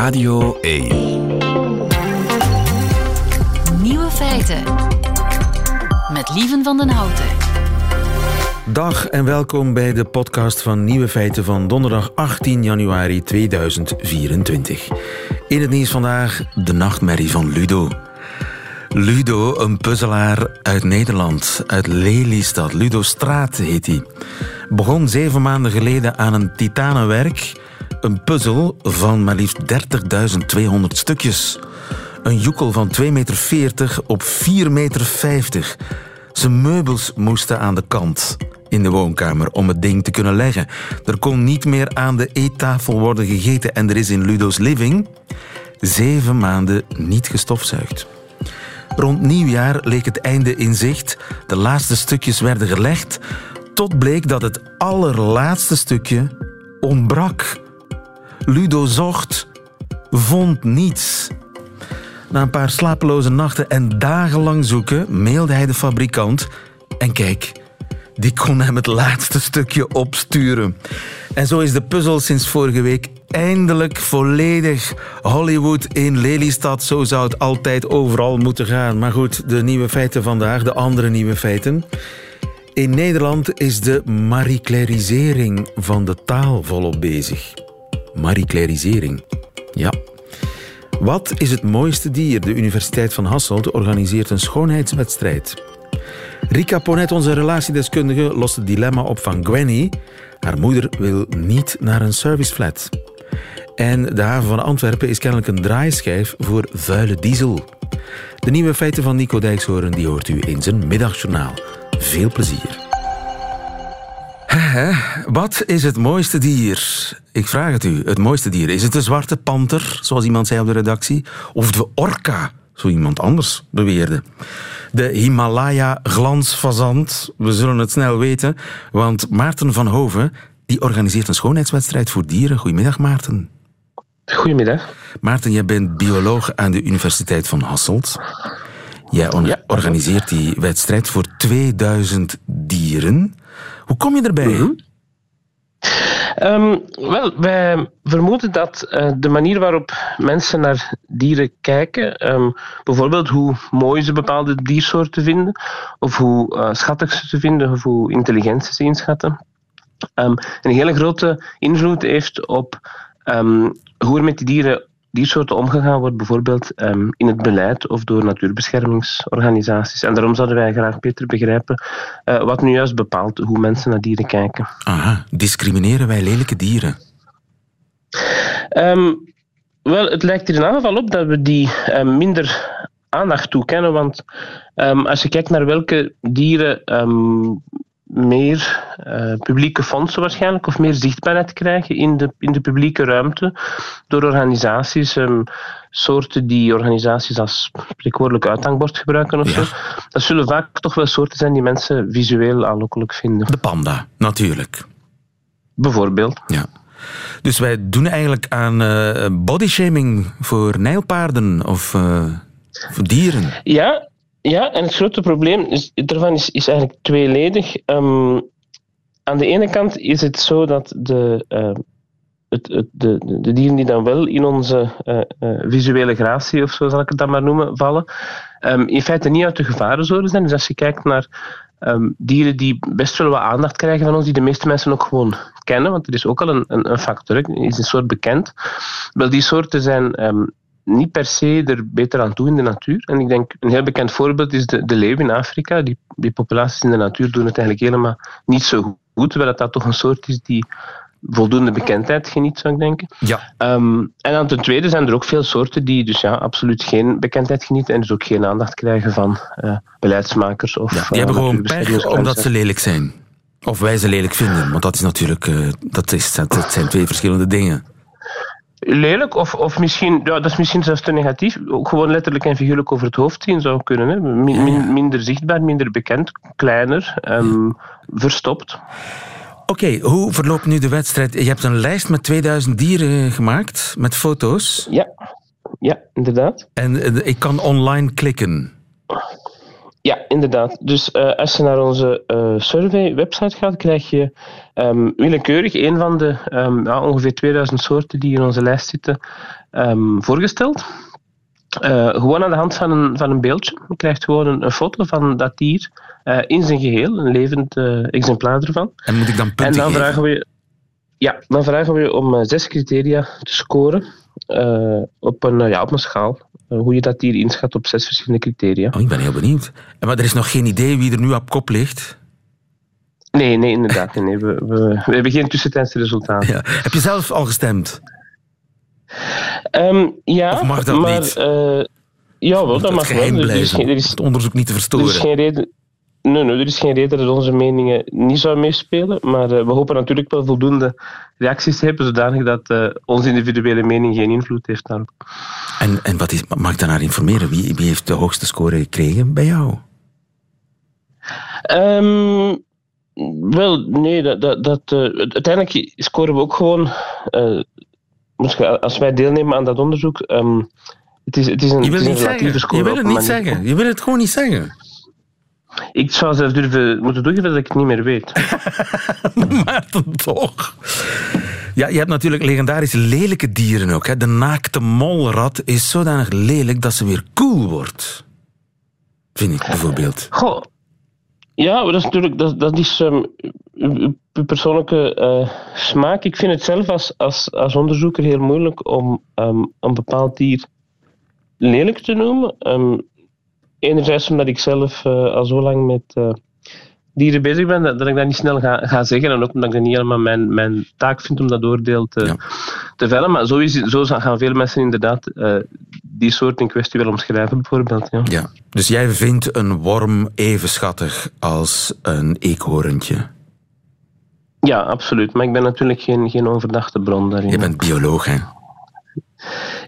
Radio 1. Nieuwe feiten. Met Lieven van den Houten. Dag en welkom bij de podcast van Nieuwe Feiten van donderdag 18 januari 2024. In het nieuws vandaag de nachtmerrie van Ludo. Ludo, een puzzelaar uit Nederland, uit Lelystad. Ludo Straat heet hij. Begon zeven maanden geleden aan een titanenwerk. Een puzzel van maar liefst 30.200 stukjes. Een joekel van 2,40 meter op 4,50 meter. Zijn meubels moesten aan de kant in de woonkamer om het ding te kunnen leggen. Er kon niet meer aan de eettafel worden gegeten en er is in Ludo's living zeven maanden niet gestofzuigd. Rond nieuwjaar leek het einde in zicht. De laatste stukjes werden gelegd. Tot bleek dat het allerlaatste stukje ontbrak. Ludo zocht, vond niets. Na een paar slapeloze nachten en dagenlang zoeken, mailde hij de fabrikant. En kijk, die kon hem het laatste stukje opsturen. En zo is de puzzel sinds vorige week eindelijk volledig. Hollywood in Lelystad, zo zou het altijd overal moeten gaan. Maar goed, de nieuwe feiten vandaag, de andere nieuwe feiten. In Nederland is de marie van de taal volop bezig. Marie Ja. Wat is het mooiste dier? De Universiteit van Hasselt organiseert een schoonheidswedstrijd. Rika Ponet, onze relatiedeskundige, lost het dilemma op van Gwenny. Haar moeder wil niet naar een serviceflat. En de haven van Antwerpen is kennelijk een draaischijf voor vuile diesel. De nieuwe feiten van Nico Dijkshoorn die hoort u in zijn middagjournaal. Veel plezier. Wat is het mooiste dier? Ik vraag het u. Het mooiste dier. Is het de zwarte panter, zoals iemand zei op de redactie? Of de orka, zo iemand anders beweerde? De Himalaya-glansfazant? We zullen het snel weten, want Maarten van Hoven die organiseert een schoonheidswedstrijd voor dieren. Goedemiddag, Maarten. Goedemiddag. Maarten, jij bent bioloog aan de Universiteit van Hasselt. Jij organiseert die wedstrijd voor 2000 dieren. Hoe kom je erbij? Ehm, wel, wij vermoeden dat uh, de manier waarop mensen naar dieren kijken, um, bijvoorbeeld hoe mooi ze bepaalde diersoorten vinden, of hoe uh, schattig ze ze vinden, of hoe intelligent ze ze inschatten, um, een hele grote invloed heeft op hoe er met die dieren diersoorten omgegaan wordt, bijvoorbeeld um, in het beleid of door natuurbeschermingsorganisaties. En daarom zouden wij graag beter begrijpen uh, wat nu juist bepaalt hoe mensen naar dieren kijken. Aha, discrimineren wij lelijke dieren? Um, wel, het lijkt er in ieder geval op dat we die um, minder aandacht toekennen. Want um, als je kijkt naar welke dieren meer uh, publieke fondsen waarschijnlijk, of meer zichtbaarheid krijgen in de, in de publieke ruimte door organisaties, um, soorten die organisaties als spreekwoordelijk uithangbord gebruiken of zo. Dat zullen vaak toch wel soorten zijn die mensen visueel aanlokkelijk vinden. De panda, natuurlijk. Bijvoorbeeld. Ja. Dus wij doen eigenlijk aan uh, bodyshaming voor nijlpaarden of uh, voor dieren. Ja, ja, en het grote probleem is, ervan is, is eigenlijk tweeledig. Um, aan de ene kant is het zo dat de, uh, het, het, de, de dieren die dan wel in onze uh, uh, visuele gratie, of zo zal ik het dan maar noemen, vallen, um, in feite niet uit de gevarenzone zijn. Dus als je kijkt naar dieren die best wel wat aandacht krijgen van ons, die de meeste mensen ook gewoon kennen, want er is ook al een, een, een factor, is een soort bekend. Wel, die soorten zijn niet per se er beter aan toe in de natuur. En ik denk, een heel bekend voorbeeld is de, de leeuw in Afrika. Die, die populaties in de natuur doen het eigenlijk helemaal niet zo goed, terwijl dat toch een soort is die voldoende bekendheid geniet, zou ik denken. Ja. Um, en dan ten tweede zijn er ook veel soorten die dus ja, absoluut geen bekendheid genieten en dus ook geen aandacht krijgen van uh, beleidsmakers. Of, ja, die hebben uh, gewoon pech omdat ze lelijk zijn. Of wij ze lelijk vinden, want dat is natuurlijk uh, dat, is, dat zijn twee verschillende dingen lelijk, of, of misschien, ja, dat is misschien zelfs te negatief, ook gewoon letterlijk en figuurlijk over het hoofd zien zou kunnen. Hè. minder zichtbaar, minder bekend, kleiner, um, verstopt. Oké, hoe verloopt nu de wedstrijd? Je hebt een lijst met 2000 dieren gemaakt, met foto's. Ja, ja inderdaad. En eh, ik kan online klikken. Ja, inderdaad. Dus uh, als je naar onze uh, survey-website gaat, krijg je um, willekeurig een van de um, ja, ongeveer 2000 soorten die in onze lijst zitten um, voorgesteld. Uh, gewoon aan de hand van een, van een beeldje. Je krijgt gewoon een, een foto van dat dier in zijn geheel, een levend exemplaar ervan. En moet ik dan punten En dan geven? vragen we ja, dan vragen we je om zes criteria te scoren op, een, ja, op een schaal. Eh, hoe je dat hier inschat op zes verschillende criteria. Oh, ik ben heel benieuwd. Maar er is nog geen idee wie er nu op kop ligt? Nee, nee inderdaad. Nee, we, we, we, hebben geen tussentijdse resultaten. Ja. Heb je zelf al gestemd? Um, ja, of mag dat maar, niet? Uh, ja, wel, dat mag wel. Er is, geen, er is, het onderzoek niet te verstoren. Er is geen reden, Nee, nee, er is geen reden dat onze meningen niet zou meespelen. Maar uh, we hopen natuurlijk wel voldoende reacties te hebben, zodanig dat uh, onze individuele mening geen invloed heeft daarop. En, en wat is, mag ik daarnaar informeren? Wie, wie heeft de hoogste score gekregen bij jou? Um, wel, nee, dat, dat, dat uh, uiteindelijk scoren we ook gewoon. als wij deelnemen aan dat onderzoek. Um, het is, het is een, je wil het niet zeggen. Je wil het niet zeggen. Je wil het gewoon niet zeggen. Ik zou zelfs durven moeten toegeven dat ik het niet meer weet. maar toch. Ja, je hebt natuurlijk legendarische lelijke dieren ook. Hè. De naakte molrat is zodanig lelijk dat ze weer cool wordt. Vind ik bijvoorbeeld. Goh. Ja, maar dat is natuurlijk dat, dat is um, uw persoonlijke uh, smaak. Ik vind het zelf als, als, als onderzoeker heel moeilijk om um, een bepaald dier lelijk te noemen. Um, enerzijds omdat ik zelf uh, al zo lang met uh, dieren bezig ben, dat, dat, ik dat niet snel ga, ga zeggen. En ook omdat ik dat niet helemaal mijn, mijn taak vind om dat oordeel te, ja. te vellen. Maar zo, is, zo gaan veel mensen inderdaad uh, die soort in kwestie wel omschrijven, bijvoorbeeld. Ja. ja. Dus jij vindt een worm even schattig als een eekhoorntje? Ja, absoluut. Maar ik ben natuurlijk geen, geen onverdachte bron daarin. Je bent bioloog, hè?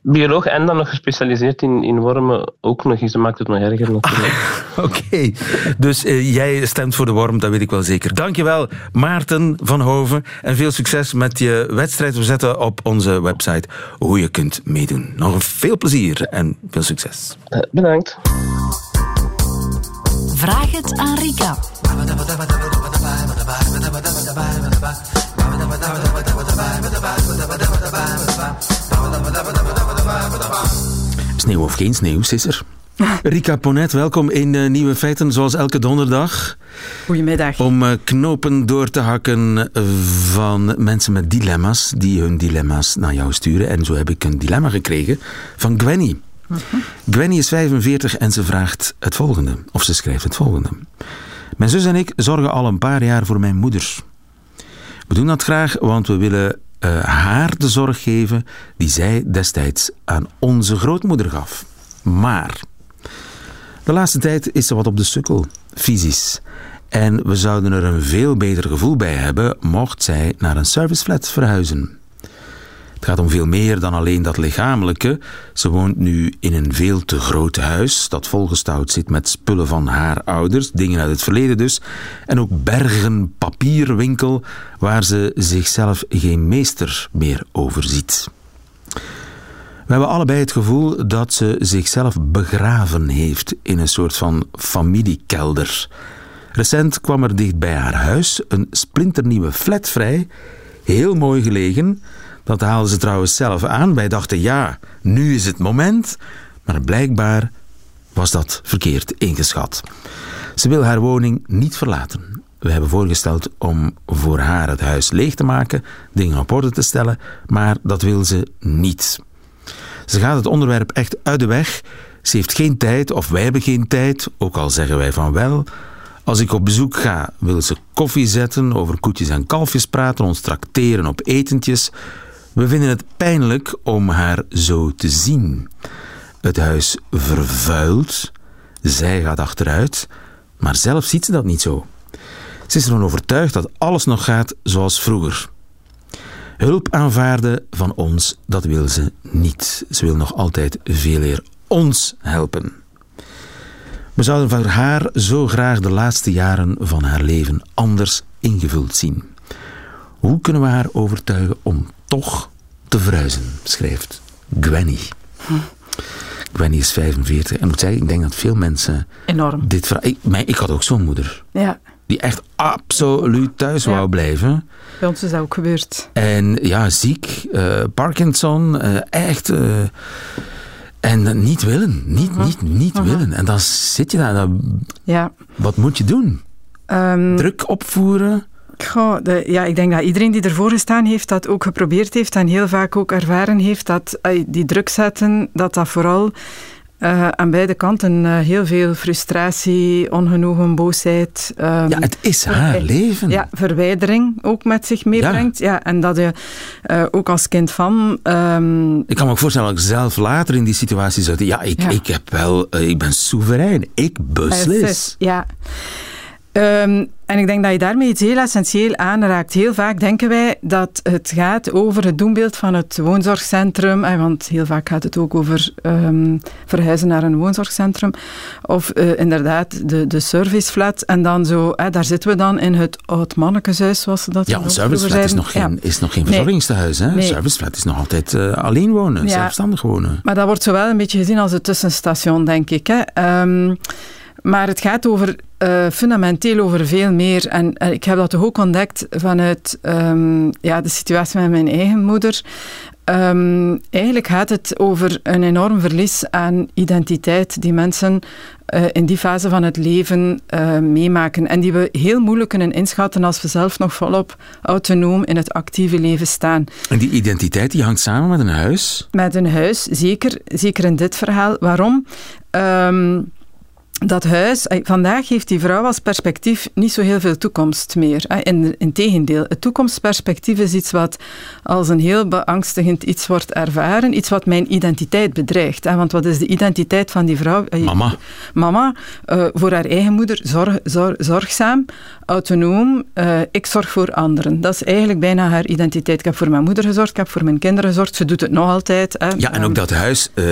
Bioloog en dan nog gespecialiseerd in, in wormen ook nog eens. Dat maakt het nog erger natuurlijk. Oké, okay. dus uh, jij stemt voor de worm, dat weet ik wel zeker. Dankjewel Maarten van Hoven en veel succes met je wedstrijd. We zetten op onze website hoe je kunt meedoen. Nog veel plezier en veel succes. Uh, bedankt. Vraag het aan Rika. Sneeuw of geen sneeuw, is er. Rika Ponet, welkom in uh, Nieuwe Feiten, zoals elke donderdag. Goedemiddag. Om uh, knopen door te hakken van mensen met dilemma's, die hun dilemma's naar jou sturen. En zo heb ik een dilemma gekregen van Gwenny. Uh -huh. Gwenny is 45 en ze vraagt het volgende, of ze schrijft het volgende. Mijn zus en ik zorgen al een paar jaar voor mijn moeder. We doen dat graag, want we willen uh, haar de zorg geven die zij destijds aan onze grootmoeder gaf. Maar de laatste tijd is ze wat op de sukkel, fysisch. En we zouden er een veel beter gevoel bij hebben mocht zij naar een serviceflat verhuizen. Het gaat om veel meer dan alleen dat lichamelijke. Ze woont nu in een veel te groot huis dat volgestouwd zit met spullen van haar ouders, dingen uit het verleden dus, en ook bergen papierwinkel waar ze zichzelf geen meester meer overziet. We hebben allebei het gevoel dat ze zichzelf begraven heeft in een soort van familiekelder. Recent kwam er dicht bij haar huis een splinternieuwe flat vrij, heel mooi gelegen. Dat haalden ze trouwens zelf aan. Wij dachten, ja, nu is het moment. Maar blijkbaar was dat verkeerd ingeschat. Ze wil haar woning niet verlaten. We hebben voorgesteld om voor haar het huis leeg te maken, dingen op orde te stellen, maar dat wil ze niet. Ze gaat het onderwerp echt uit de weg. Ze heeft geen tijd, of wij hebben geen tijd, ook al zeggen wij van wel. Als ik op bezoek ga, wil ze koffie zetten, over koetjes en kalfjes praten, ons trakteren op etentjes. We vinden het pijnlijk om haar zo te zien. Het huis vervuilt, zij gaat achteruit, maar zelf ziet ze dat niet zo. Ze is ervan overtuigd dat alles nog gaat zoals vroeger. Hulp aanvaarden van ons, dat wil ze niet. Ze wil nog altijd veel eer ons helpen. We zouden voor haar zo graag de laatste jaren van haar leven anders ingevuld zien. Hoe kunnen we haar overtuigen om toch te verhuizen, schrijft Gwenny. Hm. Wendy is 45. En moet zeggen, ik denk dat veel mensen... Enorm. Dit verhaal... Ik, had ook zo'n moeder. Ja. Die echt absoluut thuis Ja. wou blijven. Bij ons is dat ook gebeurd. En ja, ziek, eh, Parkinson, eh, echt. eh, en niet willen, niet, niet, niet Mhm. willen. En dan zit je daar, dan, Ja. wat moet je doen? Ehm, Druk opvoeren? Goh, de, ja, ik denk dat iedereen die ervoor gestaan heeft, dat ook geprobeerd heeft en heel vaak ook ervaren heeft dat die druk zetten, dat dat vooral eh, aan beide kanten eh, heel veel frustratie, ongenoegen, boosheid. ehm, Ja, het is haar leven. ja, verwijdering ook met zich meebrengt. Ja. en dat je eh, ook als kind van... ehm, Ik kan me ook voorstellen dat ik zelf later in die situatie zou ja, ik, Ja. ik, heb wel, ik ben soeverein. Ik beslis. Ja. Ehm, en ik denk dat je daarmee iets heel essentieel aanraakt. Heel vaak denken wij dat het gaat over het doenbeeld van het woonzorgcentrum. eh, Want heel vaak gaat het ook over ehm, verhuizen naar een woonzorgcentrum. Of eh, inderdaad de, de serviceflat. En dan zo, eh, daar zitten we dan in het oud-mannekeshuis, zoals ze dat Ja, een serviceflat is nog geen, is nog geen verzorgingstehuis. Hè? Een Nee. serviceflat is nog altijd alleen wonen, Ja. zelfstandig wonen. Maar dat wordt zo wel een beetje gezien als het tussenstation, denk ik. Hè. Ehm, maar het gaat over, eh, fundamenteel over veel meer. En eh, ik heb dat toch ook ontdekt vanuit ehm, ja, de situatie met mijn eigen moeder. Ehm, eigenlijk gaat het over een enorm verlies aan identiteit die mensen eh, in die fase van het leven meemaken. En die we heel moeilijk kunnen inschatten als we zelf nog volop autonoom in het actieve leven staan. En die identiteit die hangt samen met een huis. Met een huis, zeker, zeker in dit verhaal. Waarom? Ehm, dat huis, vandaag heeft die vrouw als perspectief niet zo heel veel toekomst meer. eh. In, integendeel, het toekomstperspectief is iets wat als een heel beangstigend iets wordt ervaren, iets wat mijn identiteit bedreigt. Want wat is de identiteit van die vrouw? Mama. Mama, eh, voor haar eigen moeder, zorg, zorg- zorgzaam, autonoom, eh, ik zorg voor anderen. Dat is eigenlijk bijna haar identiteit. Ik heb voor mijn moeder gezorgd, ik heb voor mijn kinderen gezorgd, ze doet het nog altijd. Ja, en ook Ehm, dat huis, eh,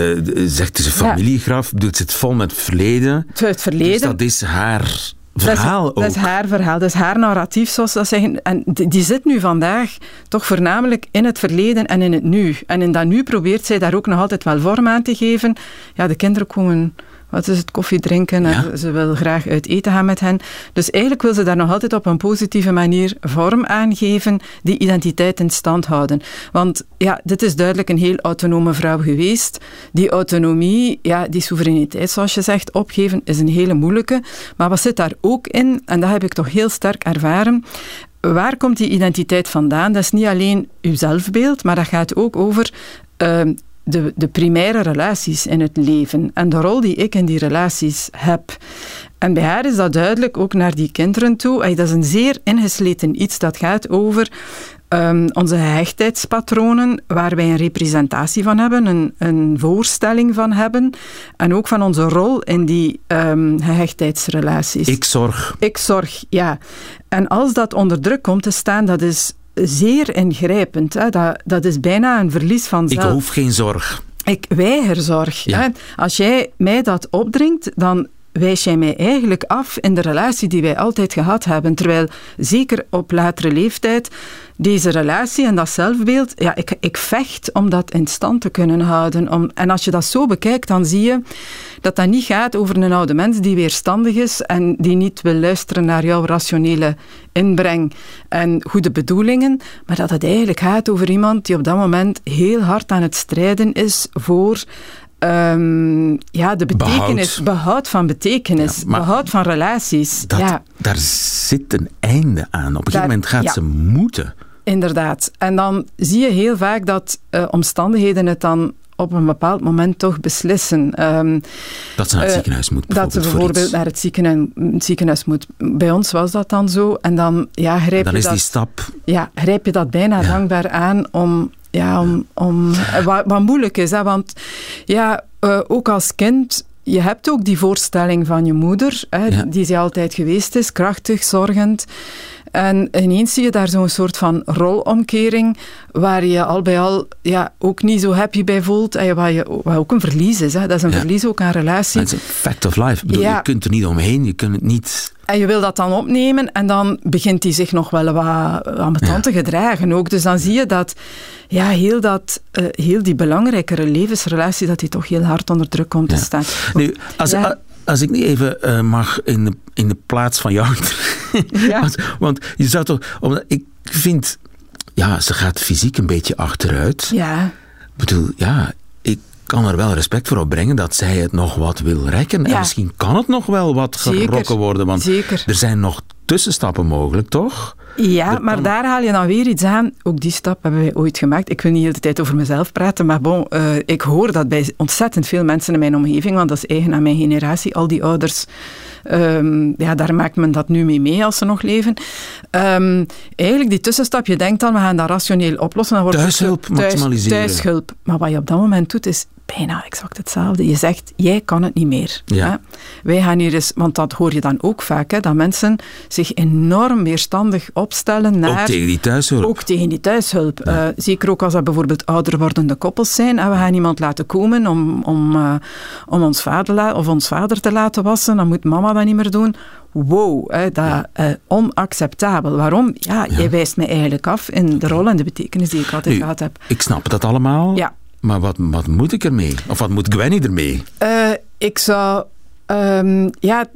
zegt een familiegraf, bedoelt, het vol met verleden. Het verleden. Dus dat is haar verhaal dat is, dat is haar verhaal, dat is haar narratief, zoals ze dat zeggen. En die, die zit nu vandaag toch voornamelijk in het verleden en in het nu. En in dat nu probeert zij daar ook nog altijd wel vorm aan te geven. Ja, de kinderen komen, wat is het, koffie drinken en Ja. ze wil graag uit eten gaan met hen. Dus eigenlijk wil ze daar nog altijd op een positieve manier vorm aan geven, die identiteit in stand houden. Want ja, dit is duidelijk een heel autonome vrouw geweest. Die autonomie, ja, die soevereiniteit, zoals je zegt, opgeven is een hele moeilijke. Maar wat zit daar ook in, en dat heb ik toch heel sterk ervaren, waar komt die identiteit vandaan? Dat is niet alleen uw zelfbeeld, maar dat gaat ook over ehm, de, de primaire relaties in het leven en de rol die ik in die relaties heb. En bij haar is dat duidelijk ook naar die kinderen toe. Dat is een zeer ingesleten iets dat gaat over ehm, onze gehechtheidspatronen, waar wij een representatie van hebben, een, een voorstelling van hebben, en ook van onze rol in die ehm, gehechtheidsrelaties. Ik zorg. Ik zorg, ja. En als dat onder druk komt te staan, dat is zeer ingrijpend. Hè. Dat, dat is bijna een verlies van Ik zelf. hoef geen zorg. Ik weiger zorg. Ja. Hè. Als jij mij dat opdringt, dan wijs jij mij eigenlijk af in de relatie die wij altijd gehad hebben. Terwijl, zeker op latere leeftijd, deze relatie en dat zelfbeeld, ja, ik, ik vecht om dat in stand te kunnen houden. Om, en als je dat zo bekijkt, dan zie je dat dat niet gaat over een oude mens die weerstandig is en die niet wil luisteren naar jouw rationele inbreng en goede bedoelingen, maar dat het eigenlijk gaat over iemand die op dat moment heel hard aan het strijden is voor ehm, ja, de betekenis, Behoud. behoud, van betekenis, Ja, behoud van relaties. Dat, Ja, Daar zit een einde aan. Op een gegeven moment gaat ja. ze moeten. Inderdaad. En dan zie je heel vaak dat eh, omstandigheden het dan op een bepaald moment toch beslissen. Ehm, Dat ze naar het Eh, ziekenhuis moet. dat ze voor bijvoorbeeld naar het ziekenhuis, het ziekenhuis moet. Bij ons was dat dan zo. En dan, ja, grijp, Dan je is dat, die stap. ja, grijp je dat bijna Ja. dankbaar aan om... Ja, om, om eh, wat, wat moeilijk is, hè, want ja, ook als kind, je hebt ook die voorstelling van je moeder, hè, Ja. die ze altijd geweest is, krachtig, zorgend. En ineens zie je daar zo'n soort van rolomkering, waar je al bij al ja, ook niet zo happy bij voelt, en waar, je, waar ook een verlies is. Hè. Dat is een Ja. verlies ook aan relatie. Dat is een fact of life. Bedoel, Ja. Je kunt er niet omheen. Je kunt het niet En je wil dat dan opnemen en dan begint hij zich nog wel wat ambetant te gedragen ook. Dus dan zie je dat ja, heel, dat, uh, heel die belangrijkere levensrelatie, dat die toch heel hard onder druk komt te staan. Nu, als, als ik niet even uh, mag in de, in de plaats van jou. ja. want, want, je zou toch. Omdat ik vind. Ja, ze gaat fysiek een beetje achteruit. Ja. Ik bedoel, ja, ik kan er wel respect voor opbrengen dat zij het nog wat wil rekken. Ja. En misschien kan het nog wel wat gerokken worden. Want Zeker. er zijn nog tussenstappen mogelijk, toch? Ja, maar daar haal je dan weer iets aan. Ook die stap hebben wij ooit gemaakt. Ik wil niet de hele tijd over mezelf praten, maar bon, uh, ik hoor dat bij ontzettend veel mensen in mijn omgeving, want dat is eigen aan mijn generatie, al die ouders. Um, ja, daar maakt men dat nu mee mee als ze nog leven. Um, eigenlijk die tussenstap, je denkt dan, we gaan dat rationeel oplossen. Dan wordt thuishulp thuis, maximaliseren. Thuishulp. Maar wat je op dat moment doet, is bijna exact hetzelfde. Je zegt, jij kan het niet meer. Ja. Hè? Wij gaan hier eens, want dat hoor je dan ook vaak, hè, dat mensen zich enorm weerstandig opstellen naar... Ook tegen die thuishulp. Ook tegen die thuishulp. Ja. Uh, zeker ook als dat bijvoorbeeld ouder wordende koppels zijn en we gaan iemand laten komen om, om, uh, om ons, vader of ons vader te laten wassen, dan moet mama dat niet meer doen wow, hè, dat, ja. uh, onacceptabel. Waarom? Ja, ja, jij wijst mij eigenlijk af in de rol en de betekenis die ik altijd nu, gehad heb. Ik snap dat allemaal. Ja. Maar wat, wat moet ik ermee? Of wat moet Gwenny ermee? Uh, ik zou... Um, ja,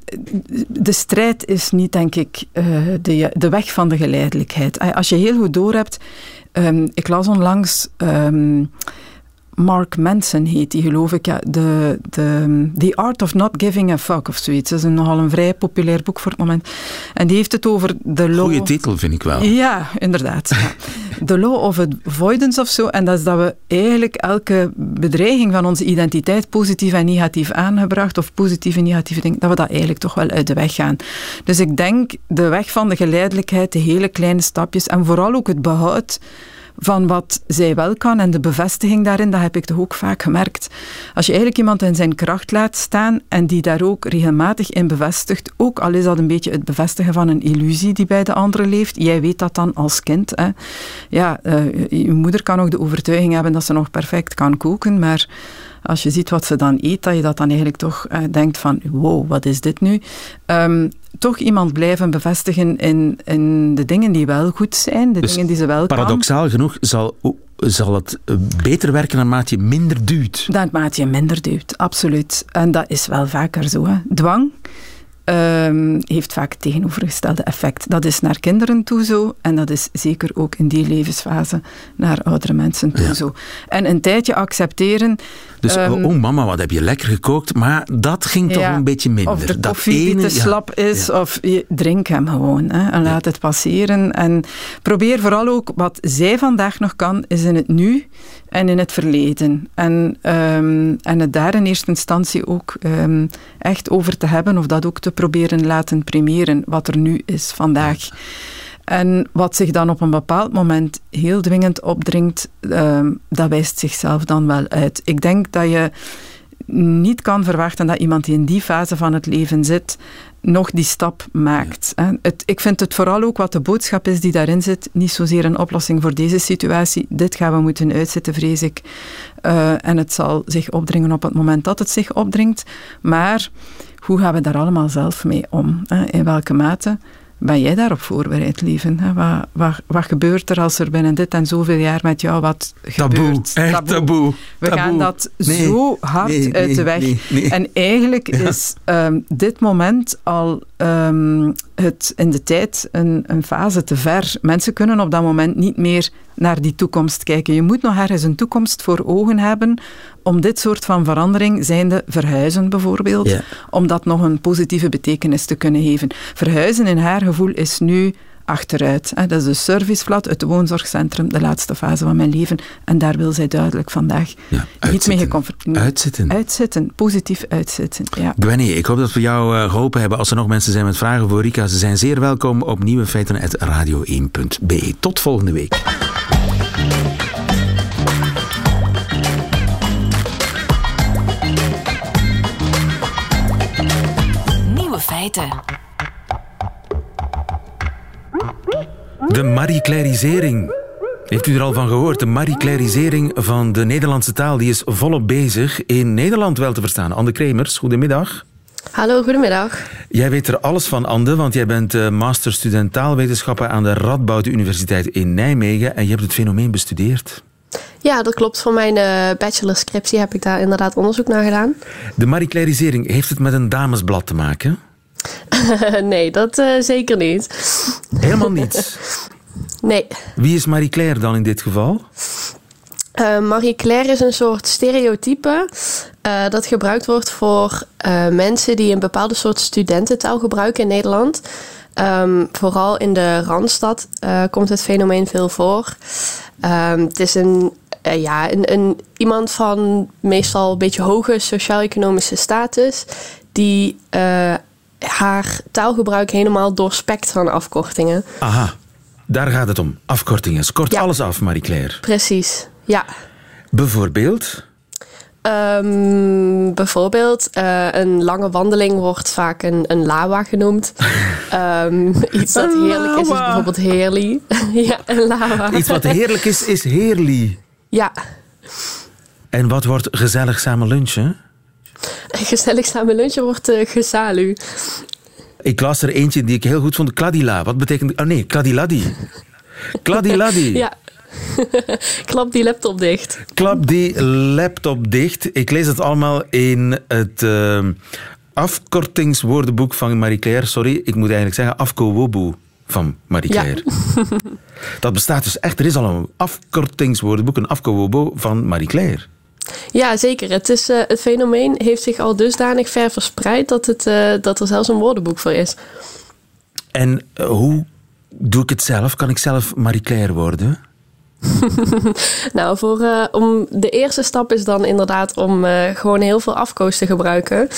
de strijd is niet, denk ik, uh, de, de weg van de geleidelijkheid. Als je heel goed doorhebt... Um, ik las onlangs... Um, Mark Manson heet die, geloof ik. Ja, de, de, The Art of Not Giving a Fuck of zoiets. Dat is een, nogal een vrij populair boek voor het moment. En die heeft het over de law... Goeie titel, vind ik wel. Ja, inderdaad. ja. The Law of Avoidance of zo. En dat is dat we eigenlijk elke bedreiging van onze identiteit positief en negatief aangebracht, of positieve en negatieve dingen, dat we dat eigenlijk toch wel uit de weg gaan. Dus ik denk de weg van de geleidelijkheid, de hele kleine stapjes en vooral ook het behoud van wat zij wel kan en de bevestiging daarin, dat heb ik toch ook vaak gemerkt. Als je eigenlijk iemand in zijn kracht laat staan en die daar ook regelmatig in bevestigt, ook al is dat een beetje het bevestigen van een illusie die bij de andere leeft, jij weet dat dan als kind. Hè. Ja, uh, je moeder kan ook de overtuiging hebben dat ze nog perfect kan koken, maar als je ziet wat ze dan eet, dat je dat dan eigenlijk toch uh, denkt van wow, wat is dit nu? Um, toch iemand blijven bevestigen in, in de dingen die wel goed zijn, de dus dingen die ze wel paradoxaal kan. genoeg zal, zal het beter werken naarmate je minder duwt. Naarmate je minder duwt, absoluut. En dat is wel vaker zo. Hè. Dwang um, heeft vaak het tegenovergestelde effect. Dat is naar kinderen toe zo en dat is zeker ook in die levensfase naar oudere mensen toe ja. zo. En een tijdje accepteren. Dus, um, oh mama, wat heb je lekker gekookt, maar dat ging toch ja, een beetje minder. Of de dat koffie ene, die te slap is, of je drink hem gewoon hè, en laat het passeren. En probeer vooral ook wat zij vandaag nog kan, is in het nu en in het verleden. En, um, en het daar in eerste instantie ook echt over te hebben, of dat ook te proberen laten primeren, wat er nu is vandaag. En wat zich dan op een bepaald moment heel dwingend opdringt, um, dat wijst zichzelf dan wel uit. Ik denk dat je niet kan verwachten dat iemand die in die fase van het leven zit, nog die stap maakt. Ja. Het, ik vind het vooral ook wat de boodschap is die daarin zit, niet zozeer een oplossing voor deze situatie. Dit gaan we moeten uitzetten, vrees ik. Uh, en het zal zich opdringen op het moment dat het zich opdringt. Maar hoe gaan we daar allemaal zelf mee om? Hè? In welke mate? Ben jij daarop voorbereid, lieve? Wat, wat, wat, gebeurt er als er binnen dit en zoveel jaar met jou wat taboe, gebeurt? Echt taboe. taboe. We taboe. gaan dat nee, zo hard nee, uit nee, de weg. En eigenlijk ja. is um, dit moment al um, het in de tijd een, een fase te ver. Mensen kunnen op dat moment niet meer naar die toekomst kijken. Je moet nog ergens een toekomst voor ogen hebben om dit soort van verandering, zijnde verhuizen bijvoorbeeld, ja. om dat nog een positieve betekenis te kunnen geven. Verhuizen in haar gevoel is nu achteruit. Dat is de serviceflat, het woonzorgcentrum, de laatste fase van mijn leven. En daar wil zij duidelijk vandaag ja, niet mee geconfronteerd Uitzitten. Uitzitten, positief uitzitten. Ja. Gwenny, ik hoop dat we jou uh, geholpen hebben. Als er nog mensen zijn met vragen voor Rika, ze zijn zeer welkom op nieuwefeiten.radio1.be. Tot volgende week. De Marie-Clairisering. Heeft u er al van gehoord? De Marie-Clairisering van de Nederlandse taal die is volop bezig. In Nederland wel te verstaan. Anne Kremers, goedemiddag. Hallo, goedemiddag. Jij weet er alles van, Ande, want jij bent uh, masterstudent taalwetenschappen aan de Radboud Universiteit in Nijmegen en je hebt het fenomeen bestudeerd. Ja, dat klopt. Voor mijn uh, bachelorscriptie heb ik daar inderdaad onderzoek naar gedaan. De Marie Clairisering, heeft het met een damesblad te maken? nee, dat uh, zeker niet. Helemaal niet? Nee. Wie is Marie Claire dan in dit geval? Uh, Marie Claire is een soort stereotype uh, dat gebruikt wordt voor uh, mensen die een bepaalde soort studententaal gebruiken in Nederland. Um, vooral in de Randstad komt het fenomeen veel voor. Um, het is een, ja, een, een, iemand van meestal een beetje hoge sociaal-economische status die haar taalgebruik helemaal doorspekt van afkortingen. Aha, daar gaat het om. Afkortingen. Kort ja. alles af, Marie Claire. Precies. Ja. Bijvoorbeeld? Um, bijvoorbeeld, uh, een lange wandeling wordt vaak een, een lawa genoemd. um, iets dat heerlijk is, is bijvoorbeeld heerly. ja, een lawa. Iets wat heerlijk is, is heerly. Ja. En wat wordt gezellig samen lunchen? Gezellig samen lunchen wordt uh, gesalu. Ik las er eentje die ik heel goed vond. Kladila. Wat betekent... Oh nee, kladiladi. Kladiladi. ja. Klap die laptop dicht. Klap die laptop dicht. Ik lees het allemaal in het uh, afkortingswoordenboek van Marie Claire. Sorry, ik moet eigenlijk zeggen afkowobu van Marie Claire. Ja. Dat bestaat dus echt. Er is al een afkortingswoordenboek, een afkowobo van Marie Claire. Ja, zeker. Het, is, uh, het fenomeen heeft zich al dusdanig ver verspreid dat, het, uh, dat er zelfs een woordenboek voor is. En hoe doe ik het zelf? Kan ik zelf Marie Claire worden? nou, voor, uh, om, de eerste stap is dan inderdaad om uh, gewoon heel veel afkoos te gebruiken.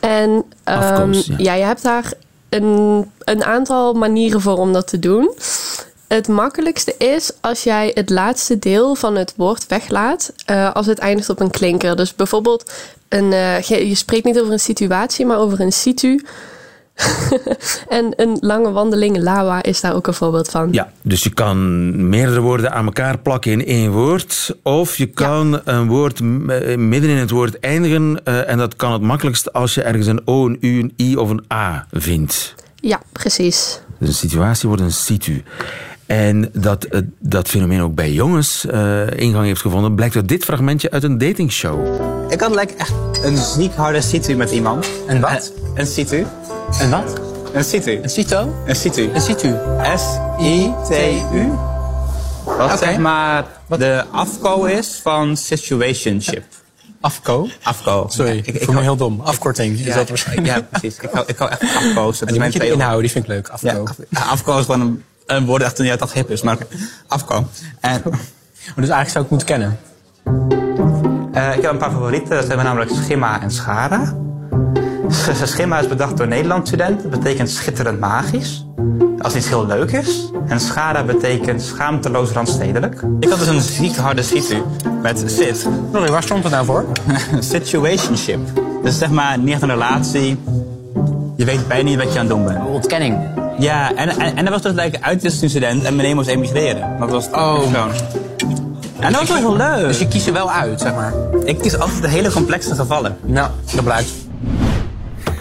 En um, afkoos, ja. ja. je hebt daar een, een aantal manieren voor om dat te doen. Het makkelijkste is als jij het laatste deel van het woord weglaat uh, als het eindigt op een klinker. Dus bijvoorbeeld, een, je spreekt niet over een situatie, maar over een situ. en een lange wandeling, lawa, is daar ook een voorbeeld van. Ja, dus je kan meerdere woorden aan elkaar plakken in één woord. Of je kan ja. een woord midden in het woord eindigen. Uh, en dat kan het makkelijkst als je ergens een O, een U, een I of een A vindt. Ja, precies. Dus een situatie wordt een situ. En dat uh, dat fenomeen ook bij jongens uh, ingang heeft gevonden, blijkt uit dit fragmentje uit een datingshow. Ik had like echt een ziek harde situ met iemand. Een wat? Een, een situ. Een wat? Een situ. Een cito? Een situ. Een situ. S-I-T-U. Wat okay. zeg maar Wat? de afko is van situationship. Afko? Afko. Sorry, ja, ik, ik voel me heel dom. Afkorting. Ja, is dat waarschijnlijk? Ja, precies. Ik hou, ik hou echt van afko's. Dat die moet je inhouden, die vind ik leuk. Afko. Ja, afko is gewoon een, een woord echt niet uit dat hip is, maar afko. En, maar dus eigenlijk zou ik moeten kennen. Uh, ik heb een paar favorieten. Dat zijn namelijk Schimma en Schara. Schimma is bedacht door Nederlandstudenten. Dat betekent schitterend magisch. Als iets heel leuk is. En schada betekent schaamteloos randstedelijk. Ik had dus een ziek harde situ met sit. Sorry, waar stond het nou voor? Situationship. Dus zeg maar niet echt een relatie. Je weet bijna niet wat je aan het doen bent. Ontkenning. Ja, en, en, en dat was dus like, uitwisselingsstudent en meneer moest emigreren. Dat was oh. gewoon. En dat was wel heel leuk. Dus je kiest er wel uit, zeg maar? Ik kies altijd de hele complexe gevallen. Nou, dat blijkt.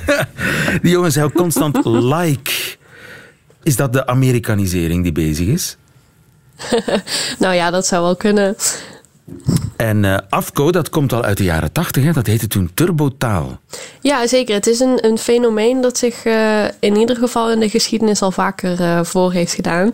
Die jongen zei ook constant like. Is dat de Amerikanisering die bezig is? nou ja, dat zou wel kunnen. En uh, AFCO, dat komt al uit de jaren tachtig. Dat heette toen turbotaal. Ja, zeker. Het is een, een fenomeen dat zich uh, in ieder geval in de geschiedenis al vaker uh, voor heeft gedaan.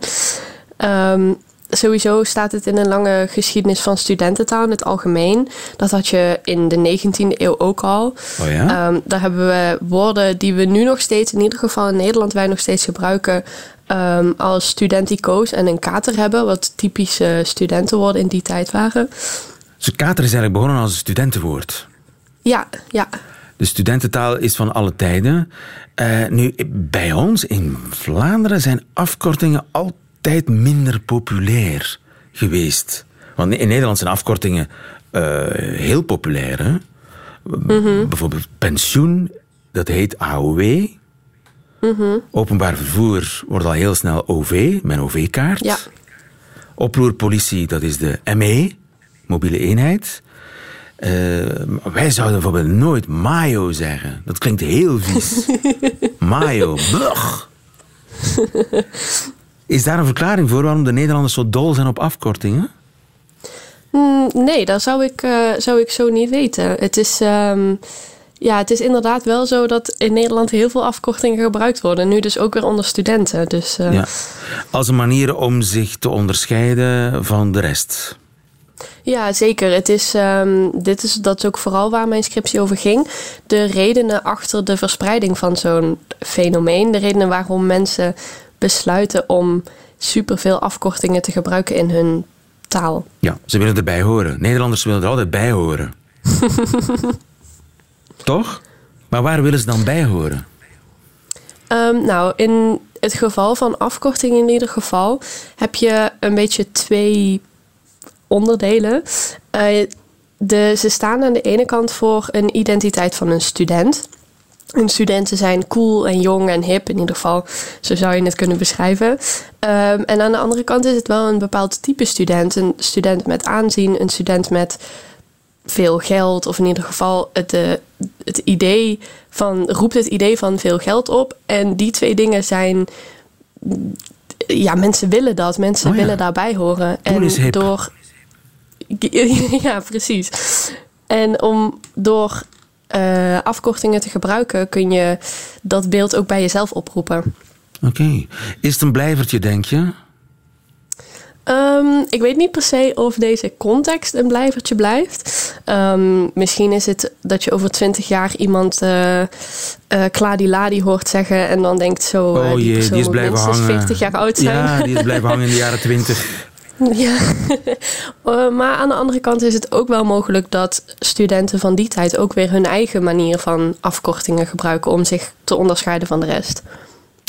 Um, sowieso staat het in een lange geschiedenis van studententaal in het algemeen. Dat had je in de 19e eeuw ook al. Oh ja? um, daar hebben we woorden die we nu nog steeds, in ieder geval in Nederland, wij nog steeds gebruiken. Um, als studentico's en een kater hebben, wat typische studentenwoorden in die tijd waren. Dus kater is eigenlijk begonnen als een studentenwoord. Ja, ja. De studententaal is van alle tijden. Uh, nu, bij ons in Vlaanderen zijn afkortingen altijd tijd minder populair geweest. Want in Nederland zijn afkortingen uh, heel populair. Hè? Mm-hmm. Bijvoorbeeld pensioen, dat heet AOW. Mm-hmm. Openbaar vervoer wordt al heel snel OV, mijn OV-kaart. Ja. Oproerpolitie, dat is de ME, mobiele eenheid. Eh, wij zouden bijvoorbeeld nooit mayo zeggen. Dat klinkt heel vies. mayo, blech. Is daar een verklaring voor waarom de Nederlanders zo dol zijn op afkortingen? Mm, nee, dat zou ik, eh, zou ik zo niet weten. Het is, ehm, ja, het is inderdaad wel zo dat in Nederland heel veel afkortingen gebruikt worden. Nu dus ook weer onder studenten. Dus, eh, Ja. Als een manier om zich te onderscheiden van de rest. Ja, zeker. Het is, ehm, dit is, dat is ook vooral waar mijn scriptie over ging. De redenen achter de verspreiding van zo'n fenomeen. De redenen waarom mensen besluiten om superveel afkortingen te gebruiken in hun taal. Ja, ze willen erbij horen. Nederlanders willen er altijd bij horen. Toch? Maar waar willen ze dan bij horen? Ehm, nou, in het geval van afkorting in ieder geval heb je een beetje twee onderdelen. Eh, de, ze staan aan de ene kant voor een identiteit van een student. En studenten zijn cool en jong en hip, in ieder geval, zo zou je het kunnen beschrijven. Ehm, en aan de andere kant is het wel een bepaald type student. Een student met aanzien, een student met veel geld, of in ieder geval het, eh, het idee van, roept het idee van veel geld op. En die twee dingen zijn, ja, mensen willen dat, mensen Oh ja. willen daarbij horen. En is hip. door, ja, precies. En om door eh, afkortingen te gebruiken, kun je dat beeld ook bij jezelf oproepen. Oké. Is het een blijvertje, denk je? Ehm, ik weet niet per se of deze context een blijvertje blijft. Ehm, misschien is het dat je over twintig jaar iemand eh Kladiladi hoort zeggen en dan denkt zo, oh die jee, die is blijven hangen. 40 jaar oud zijn. Ja, die is blijven hangen in de jaren twintig. Ja. Eh, maar aan de andere kant is het ook wel mogelijk dat studenten van die tijd ook weer hun eigen manier van afkortingen gebruiken om zich te onderscheiden van de rest.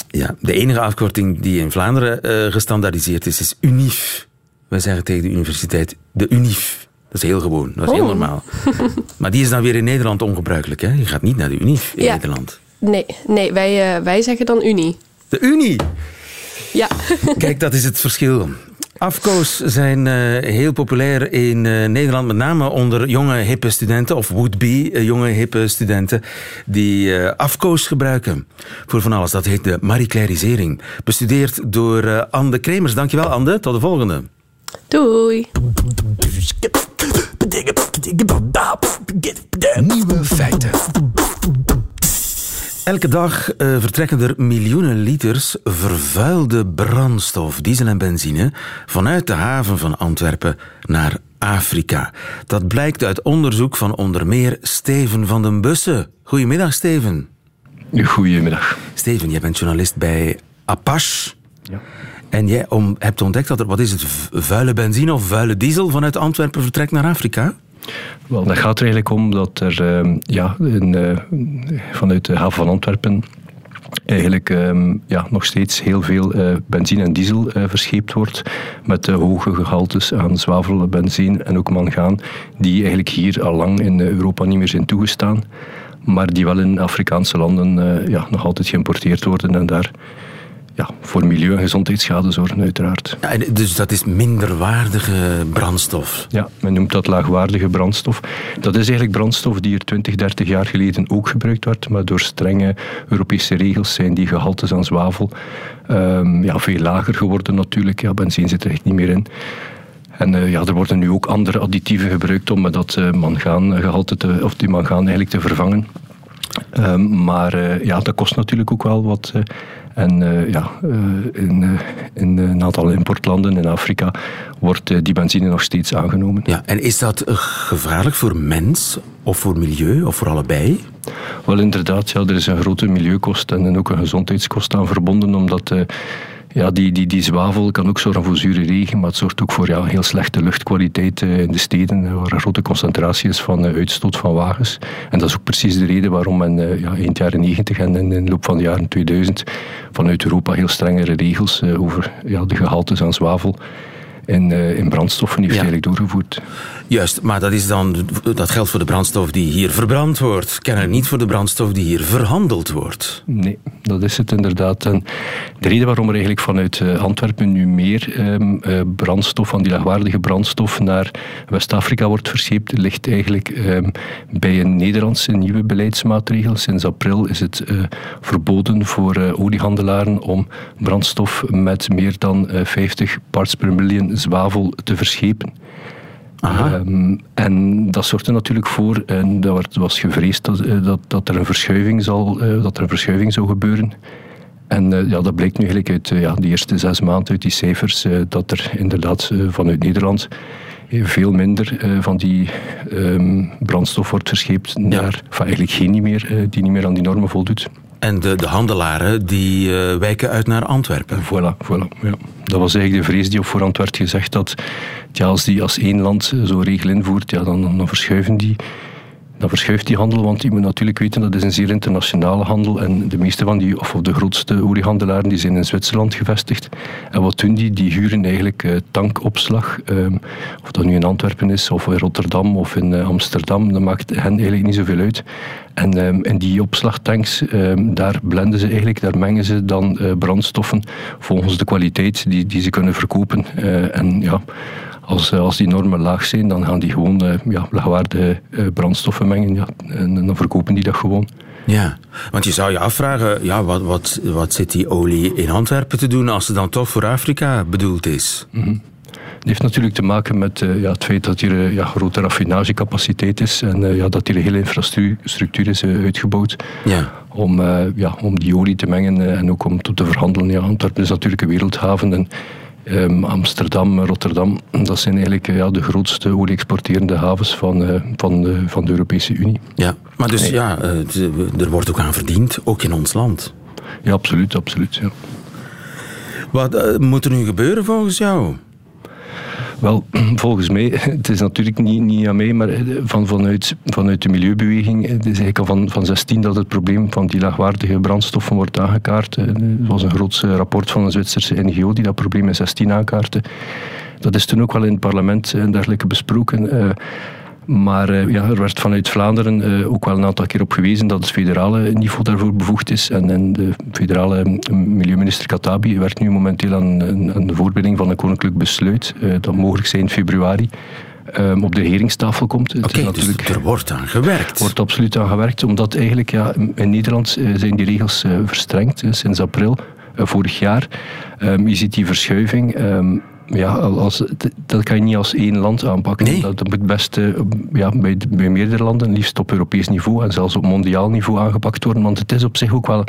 Ja, de enige afkorting die in Vlaanderen eh, gestandaardiseerd is, is UNIF. Wij zeggen tegen de universiteit de UNIF. Dat is heel gewoon, dat is heel Oh. normaal. maar die is dan weer in Nederland ongebruikelijk. Hè? Je gaat niet naar de UNIF in Ja. Nederland. Nee, nee wij, eh, wij zeggen dan Unie. De Unie! Ja. Kijk, dat is het verschil. Afkoos zijn eh, heel populair in eh, Nederland, met name onder jonge hippe studenten, of would-be eh, jonge hippe studenten, die eh, afkoos gebruiken voor van alles. Dat heet de Marie-Clairisering. Bestudeerd door eh, Anne de Kremers. Dankjewel, Anne. Tot de volgende. Doei. Nieuwe feiten. Elke dag eh, vertrekken er miljoenen liters vervuilde brandstof, diesel en benzine, vanuit de haven van Antwerpen naar Afrika. Dat blijkt uit onderzoek van onder meer Steven van den Bussen. Goedemiddag, Steven. Goedemiddag. Steven, jij bent journalist bij Apache. Ja. En jij om, hebt ontdekt dat er, wat is het, vuile benzine of vuile diesel vanuit Antwerpen vertrekt naar Afrika? Wel, dat gaat er eigenlijk om dat er ehm, ja, eh, vanuit de haven van Antwerpen eigenlijk ehm, ja, nog steeds heel veel eh, benzine en diesel eh, verscheept wordt met hoge gehaltes aan zwavel, benzine en ook mangaan die eigenlijk hier al lang in Europa niet meer zijn toegestaan maar die wel in Afrikaanse landen ja, nog altijd geïmporteerd worden en daar ja, voor milieu- en gezondheidsschade zorgen uiteraard. Ja, dus dat is minderwaardige brandstof. Ja, men noemt dat laagwaardige brandstof. Dat is eigenlijk brandstof die er 20, 30 jaar geleden ook gebruikt werd, maar door strenge Europese regels zijn die gehaltes aan zwavel ehm, ja, veel lager geworden natuurlijk. Ja, benzine zit er echt niet meer in. En eh, ja, er worden nu ook andere additieven gebruikt om dat uh, mangaangehalte te, of die mangaan eigenlijk te vervangen. Um, maar uh, ja, dat kost natuurlijk ook wel wat. En uh, ja, in, in, een aantal importlanden in Afrika wordt die benzine nog steeds aangenomen. Ja, en is dat gevaarlijk voor mens of voor milieu of voor allebei? Wel inderdaad, ja, er is een grote milieukost en ook een gezondheidskost aan verbonden, omdat ja, die, die, die zwavel kan ook zorgen voor zure regen, maar het zorgt ook voor ja, heel slechte luchtkwaliteit uh, in de steden, waar een grote concentratie is van uh, uitstoot van wagens. En dat is ook precies de reden waarom men ja, in de jaren 90 en in de loop van de jaren 2000 vanuit Europa heel strengere regels over ja, de gehaltes aan zwavel in, eh, in brandstoffen heeft Ja. eigenlijk doorgevoerd. Juist, maar dat, is dan, dat geldt voor de brandstof die hier verbrand wordt. Kennelijk niet voor de brandstof die hier verhandeld wordt. Nee, dat is het inderdaad. En de reden waarom er eigenlijk vanuit eh, Antwerpen nu meer ehm, eh, brandstof, van die laagwaardige brandstof, naar West-Afrika wordt verscheept, ligt eigenlijk ehm, bij een Nederlandse nieuwe beleidsmaatregel. Sinds april is het verboden voor eh, oliehandelaren om brandstof met meer dan eh, 50 parts per miljoen zwavel te verschepen. Ehm, en dat zorgt er natuurlijk voor, en dat was gevreesd dat, eh, dat, dat, er een verschuiving zal, eh, dat er een verschuiving zou gebeuren. En eh, ja, dat blijkt nu eigenlijk uit ja, de eerste zes maanden uit die cijfers, dat er inderdaad vanuit Nederland veel minder van die ehm, brandstof wordt verscheept naar, eigenlijk geen niet meer, die niet meer aan die normen voldoet. En de, de handelaren die eh, wijken uit naar Antwerpen. Voilà, voilà. Ja. Dat was eigenlijk de vrees die op voorhand werd gezegd dat ja, als, die, als één land zo'n regel invoert, ja, dan, dan verschuiven die. Dan verschuift die handel, want je moet natuurlijk weten dat is een zeer internationale handel en de meeste van die, of de grootste oliehandelaren, die zijn in Zwitserland gevestigd. En wat doen die? Die huren eigenlijk eh, tankopslag, ehm, of dat nu in Antwerpen is, of in Rotterdam, of in eh, Amsterdam, dat maakt hen eigenlijk niet zoveel uit. En ehm, in die opslagtanks, ehm, daar blenden ze eigenlijk, daar mengen ze dan eh, brandstoffen volgens de kwaliteit die, die ze kunnen verkopen. En ja, als, eh, als die normen laag zijn, dan gaan die gewoon eh, ja, laagwaardige eh, brandstoffen mengen. Ja, en dan verkopen die dat gewoon. Ja, want je zou je afvragen, ja, wat, wat, wat zit die olie in Antwerpen te doen als ze dan toch voor Afrika bedoeld is? Het heeft natuurlijk te maken met ja, het feit dat hier eh, ja, grote raffinagecapaciteit is en ja, dat hier een hele infrastructuur is uitgebouwd Ja. om, ja, om die olie te mengen en ook om te te verhandelen. Ja, Antwerpen is natuurlijk een wereldhaven en ehm, Amsterdam, Rotterdam, dat zijn eigenlijk eh, ja, de grootste olie-exporterende havens van, eh, van, de, van de Europese Unie. Ja, maar dus Nee. ja, eh, er wordt ook aan verdiend, ook in ons land. Ja, absoluut, absoluut. Ja. Wat eh, moet er nu gebeuren volgens jou? Wel, volgens mij, het is natuurlijk niet, niet aan mij, maar eh, van, vanuit, vanuit de milieubeweging, eh, het is eigenlijk al van, van 16 dat het probleem van die laagwaardige brandstoffen wordt aangekaart. Eh, Er was een groot rapport van een Zwitserse NGO die dat probleem in 16 aankaartte. Dat is toen ook wel in het parlement en dergelijke besproken. Maar eh, ja, er werd vanuit Vlaanderen eh, ook wel een aantal keer op gewezen dat het federale niveau daarvoor bevoegd is. En, en de federale mm, milieuminister Katabi werkt nu momenteel aan, de voorbereiding van een koninklijk besluit. eh, dat mogelijk zijn in februari eh, op de regeringstafel komt. Oké, dus er wordt aan gewerkt. wordt absoluut aan gewerkt, omdat eigenlijk ja, in Nederland zijn die regels verstrengd sinds april vorig jaar. Ehm, je ziet die verschuiving. ehm, ja, al- als, dat kan je niet als één land aanpakken. Nee. Dat, dat moet best eh, ja, bij, bij meerdere landen, liefst op Europees niveau en zelfs op mondiaal niveau aangepakt worden. Want het is op zich ook wel.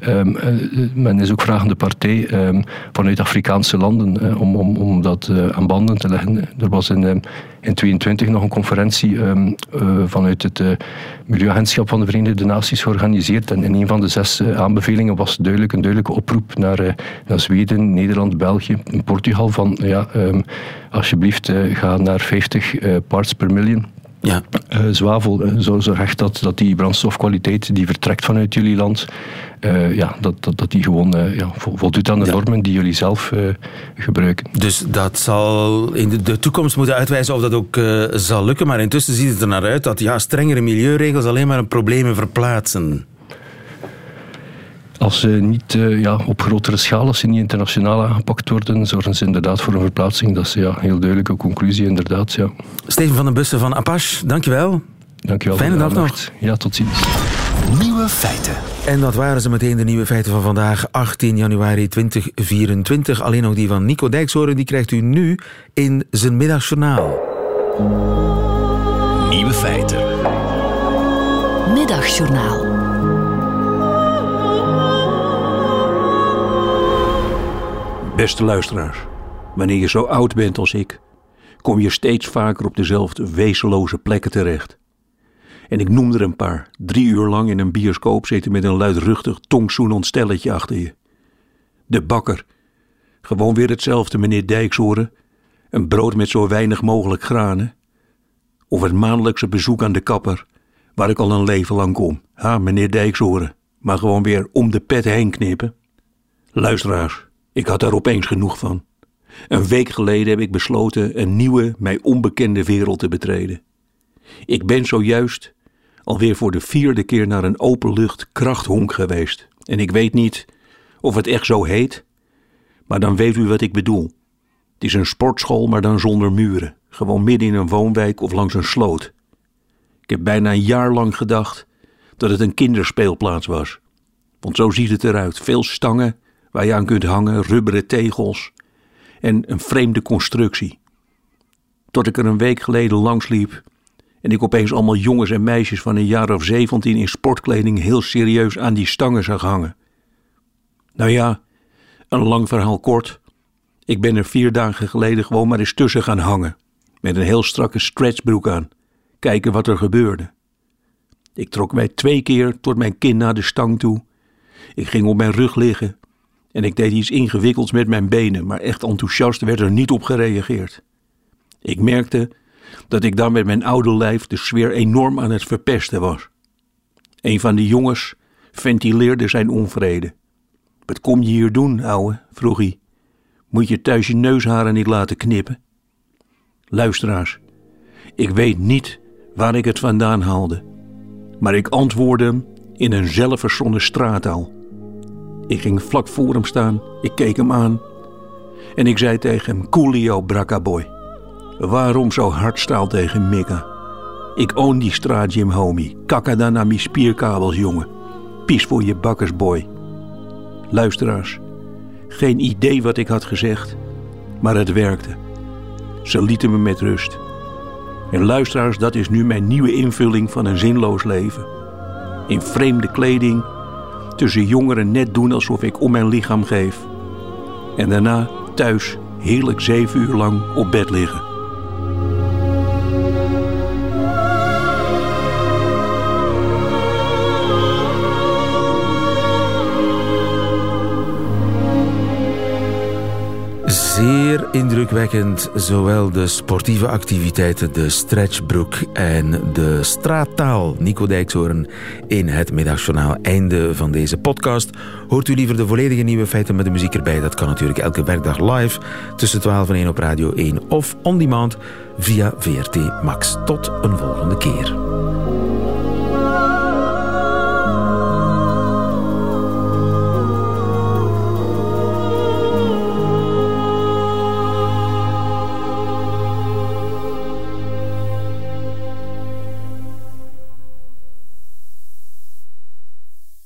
Ehm, eh, men is ook vragende partij ehm, vanuit Afrikaanse landen eh, om, om, om dat eh, aan banden te leggen. Er was in, ehm, in 22 nog een conferentie vanuit het Milieuagentschap van de Verenigde Naties georganiseerd. En in een van de zes aanbevelingen was duidelijk een duidelijke oproep naar, naar Zweden, Nederland, België en Portugal van ja, alsjeblieft ga naar 50 eh, parts per million. Ja. Eh, zwavel, eh, zo zorg echt dat, dat die brandstofkwaliteit die vertrekt vanuit jullie land, eh, ja, dat, dat, dat die gewoon ja, vo- voldoet aan de Ja. normen die jullie zelf gebruiken. Dus dat zal in de, de toekomst moeten uitwijzen of dat ook zal lukken. Maar intussen ziet het er naar uit dat ja, strengere milieuregels alleen maar problemen verplaatsen. Als ze niet eh, ja, op grotere schaal, als ze niet internationaal aangepakt worden, zorgen ze inderdaad voor een verplaatsing. Dat is ja, een heel duidelijke conclusie, inderdaad. Ja. Steven van den Bussen van Apache, dankjewel. Dankjewel Fijne dag aandacht. Ja, tot ziens. Nieuwe feiten. En dat waren ze meteen de nieuwe feiten van vandaag, 18 januari 2024. Alleen nog die van Nico Dijkshoorn, die krijgt u nu in zijn middagjournaal. Nieuwe feiten. Middagjournaal. Beste luisteraars, wanneer je zo oud bent als ik, kom je steeds vaker op dezelfde wezenloze plekken terecht. En ik noem er een paar. Drie uur lang in een bioscoop zitten met een luidruchtig tongzoenend stelletje achter je. De bakker. Gewoon weer hetzelfde, meneer Dijkshoren. Een brood met zo weinig mogelijk granen. Of het maandelijkse bezoek aan de kapper, waar ik al een leven lang kom. Ha, meneer Dijkshoren. Maar gewoon weer om de pet heen knippen. Luisteraars, ik had daar opeens genoeg van. Een week geleden heb ik besloten een nieuwe, mij onbekende wereld te betreden. Ik ben zojuist alweer voor de vierde keer naar een openlucht krachthonk geweest. En ik weet niet of het echt zo heet, maar dan weet u wat ik bedoel. Het is een sportschool, maar dan zonder muren. Gewoon midden in een woonwijk of langs een sloot. Ik heb bijna een jaar lang gedacht dat het een kinderspeelplaats was. Want zo ziet het eruit. Veel stangen waar je aan kunt hangen, rubberen tegels en een vreemde constructie. Tot ik er een week geleden langs liep en ik opeens allemaal jongens en meisjes van een jaar of zeventien in sportkleding heel serieus aan die stangen zag hangen. Nou ja, een lang verhaal kort. Ik ben er vier dagen geleden gewoon maar eens tussen gaan hangen. Met een heel strakke stretchbroek aan. Kijken wat er gebeurde. Ik trok mij twee keer tot mijn kin naar de stang toe. Ik ging op mijn rug liggen. En ik deed iets ingewikkelds met mijn benen, maar echt enthousiast werd er niet op gereageerd. Ik merkte dat ik dan met mijn oude lijf de sfeer enorm aan het verpesten was. Een van de jongens ventileerde zijn onvrede. Wat kom je hier doen, ouwe? vroeg hij. Moet je thuis je neusharen niet laten knippen? Luisteraars, ik weet niet waar ik het vandaan haalde, maar ik antwoordde in een zelfverzonnen straattaal. Ik ging vlak voor hem staan, ik keek hem aan en ik zei tegen hem: Coolio, brakkaboy. Waarom zo hardstaal tegen Mika? Ik own die straatgym, homie. Kakka dan naar mijn spierkabels, jongen. Pies voor je bakkersboy. Luisteraars, geen idee wat ik had gezegd, maar het werkte. Ze lieten me met rust. En luisteraars, dat is nu mijn nieuwe invulling van een zinloos leven. In vreemde kleding, tussen jongeren net doen alsof ik om mijn lichaam geef. En daarna thuis heerlijk zeven uur lang op bed liggen. Indrukwekkend, zowel de sportieve activiteiten, de stretchbroek en de straattaal. Nico Dijkshoorn in het middagjournaal. Einde van deze podcast. Hoort u liever de volledige nieuwe feiten met de muziek erbij? Dat kan natuurlijk elke werkdag live tussen 12 en 1 op Radio 1 of on demand via VRT Max. Tot een volgende keer.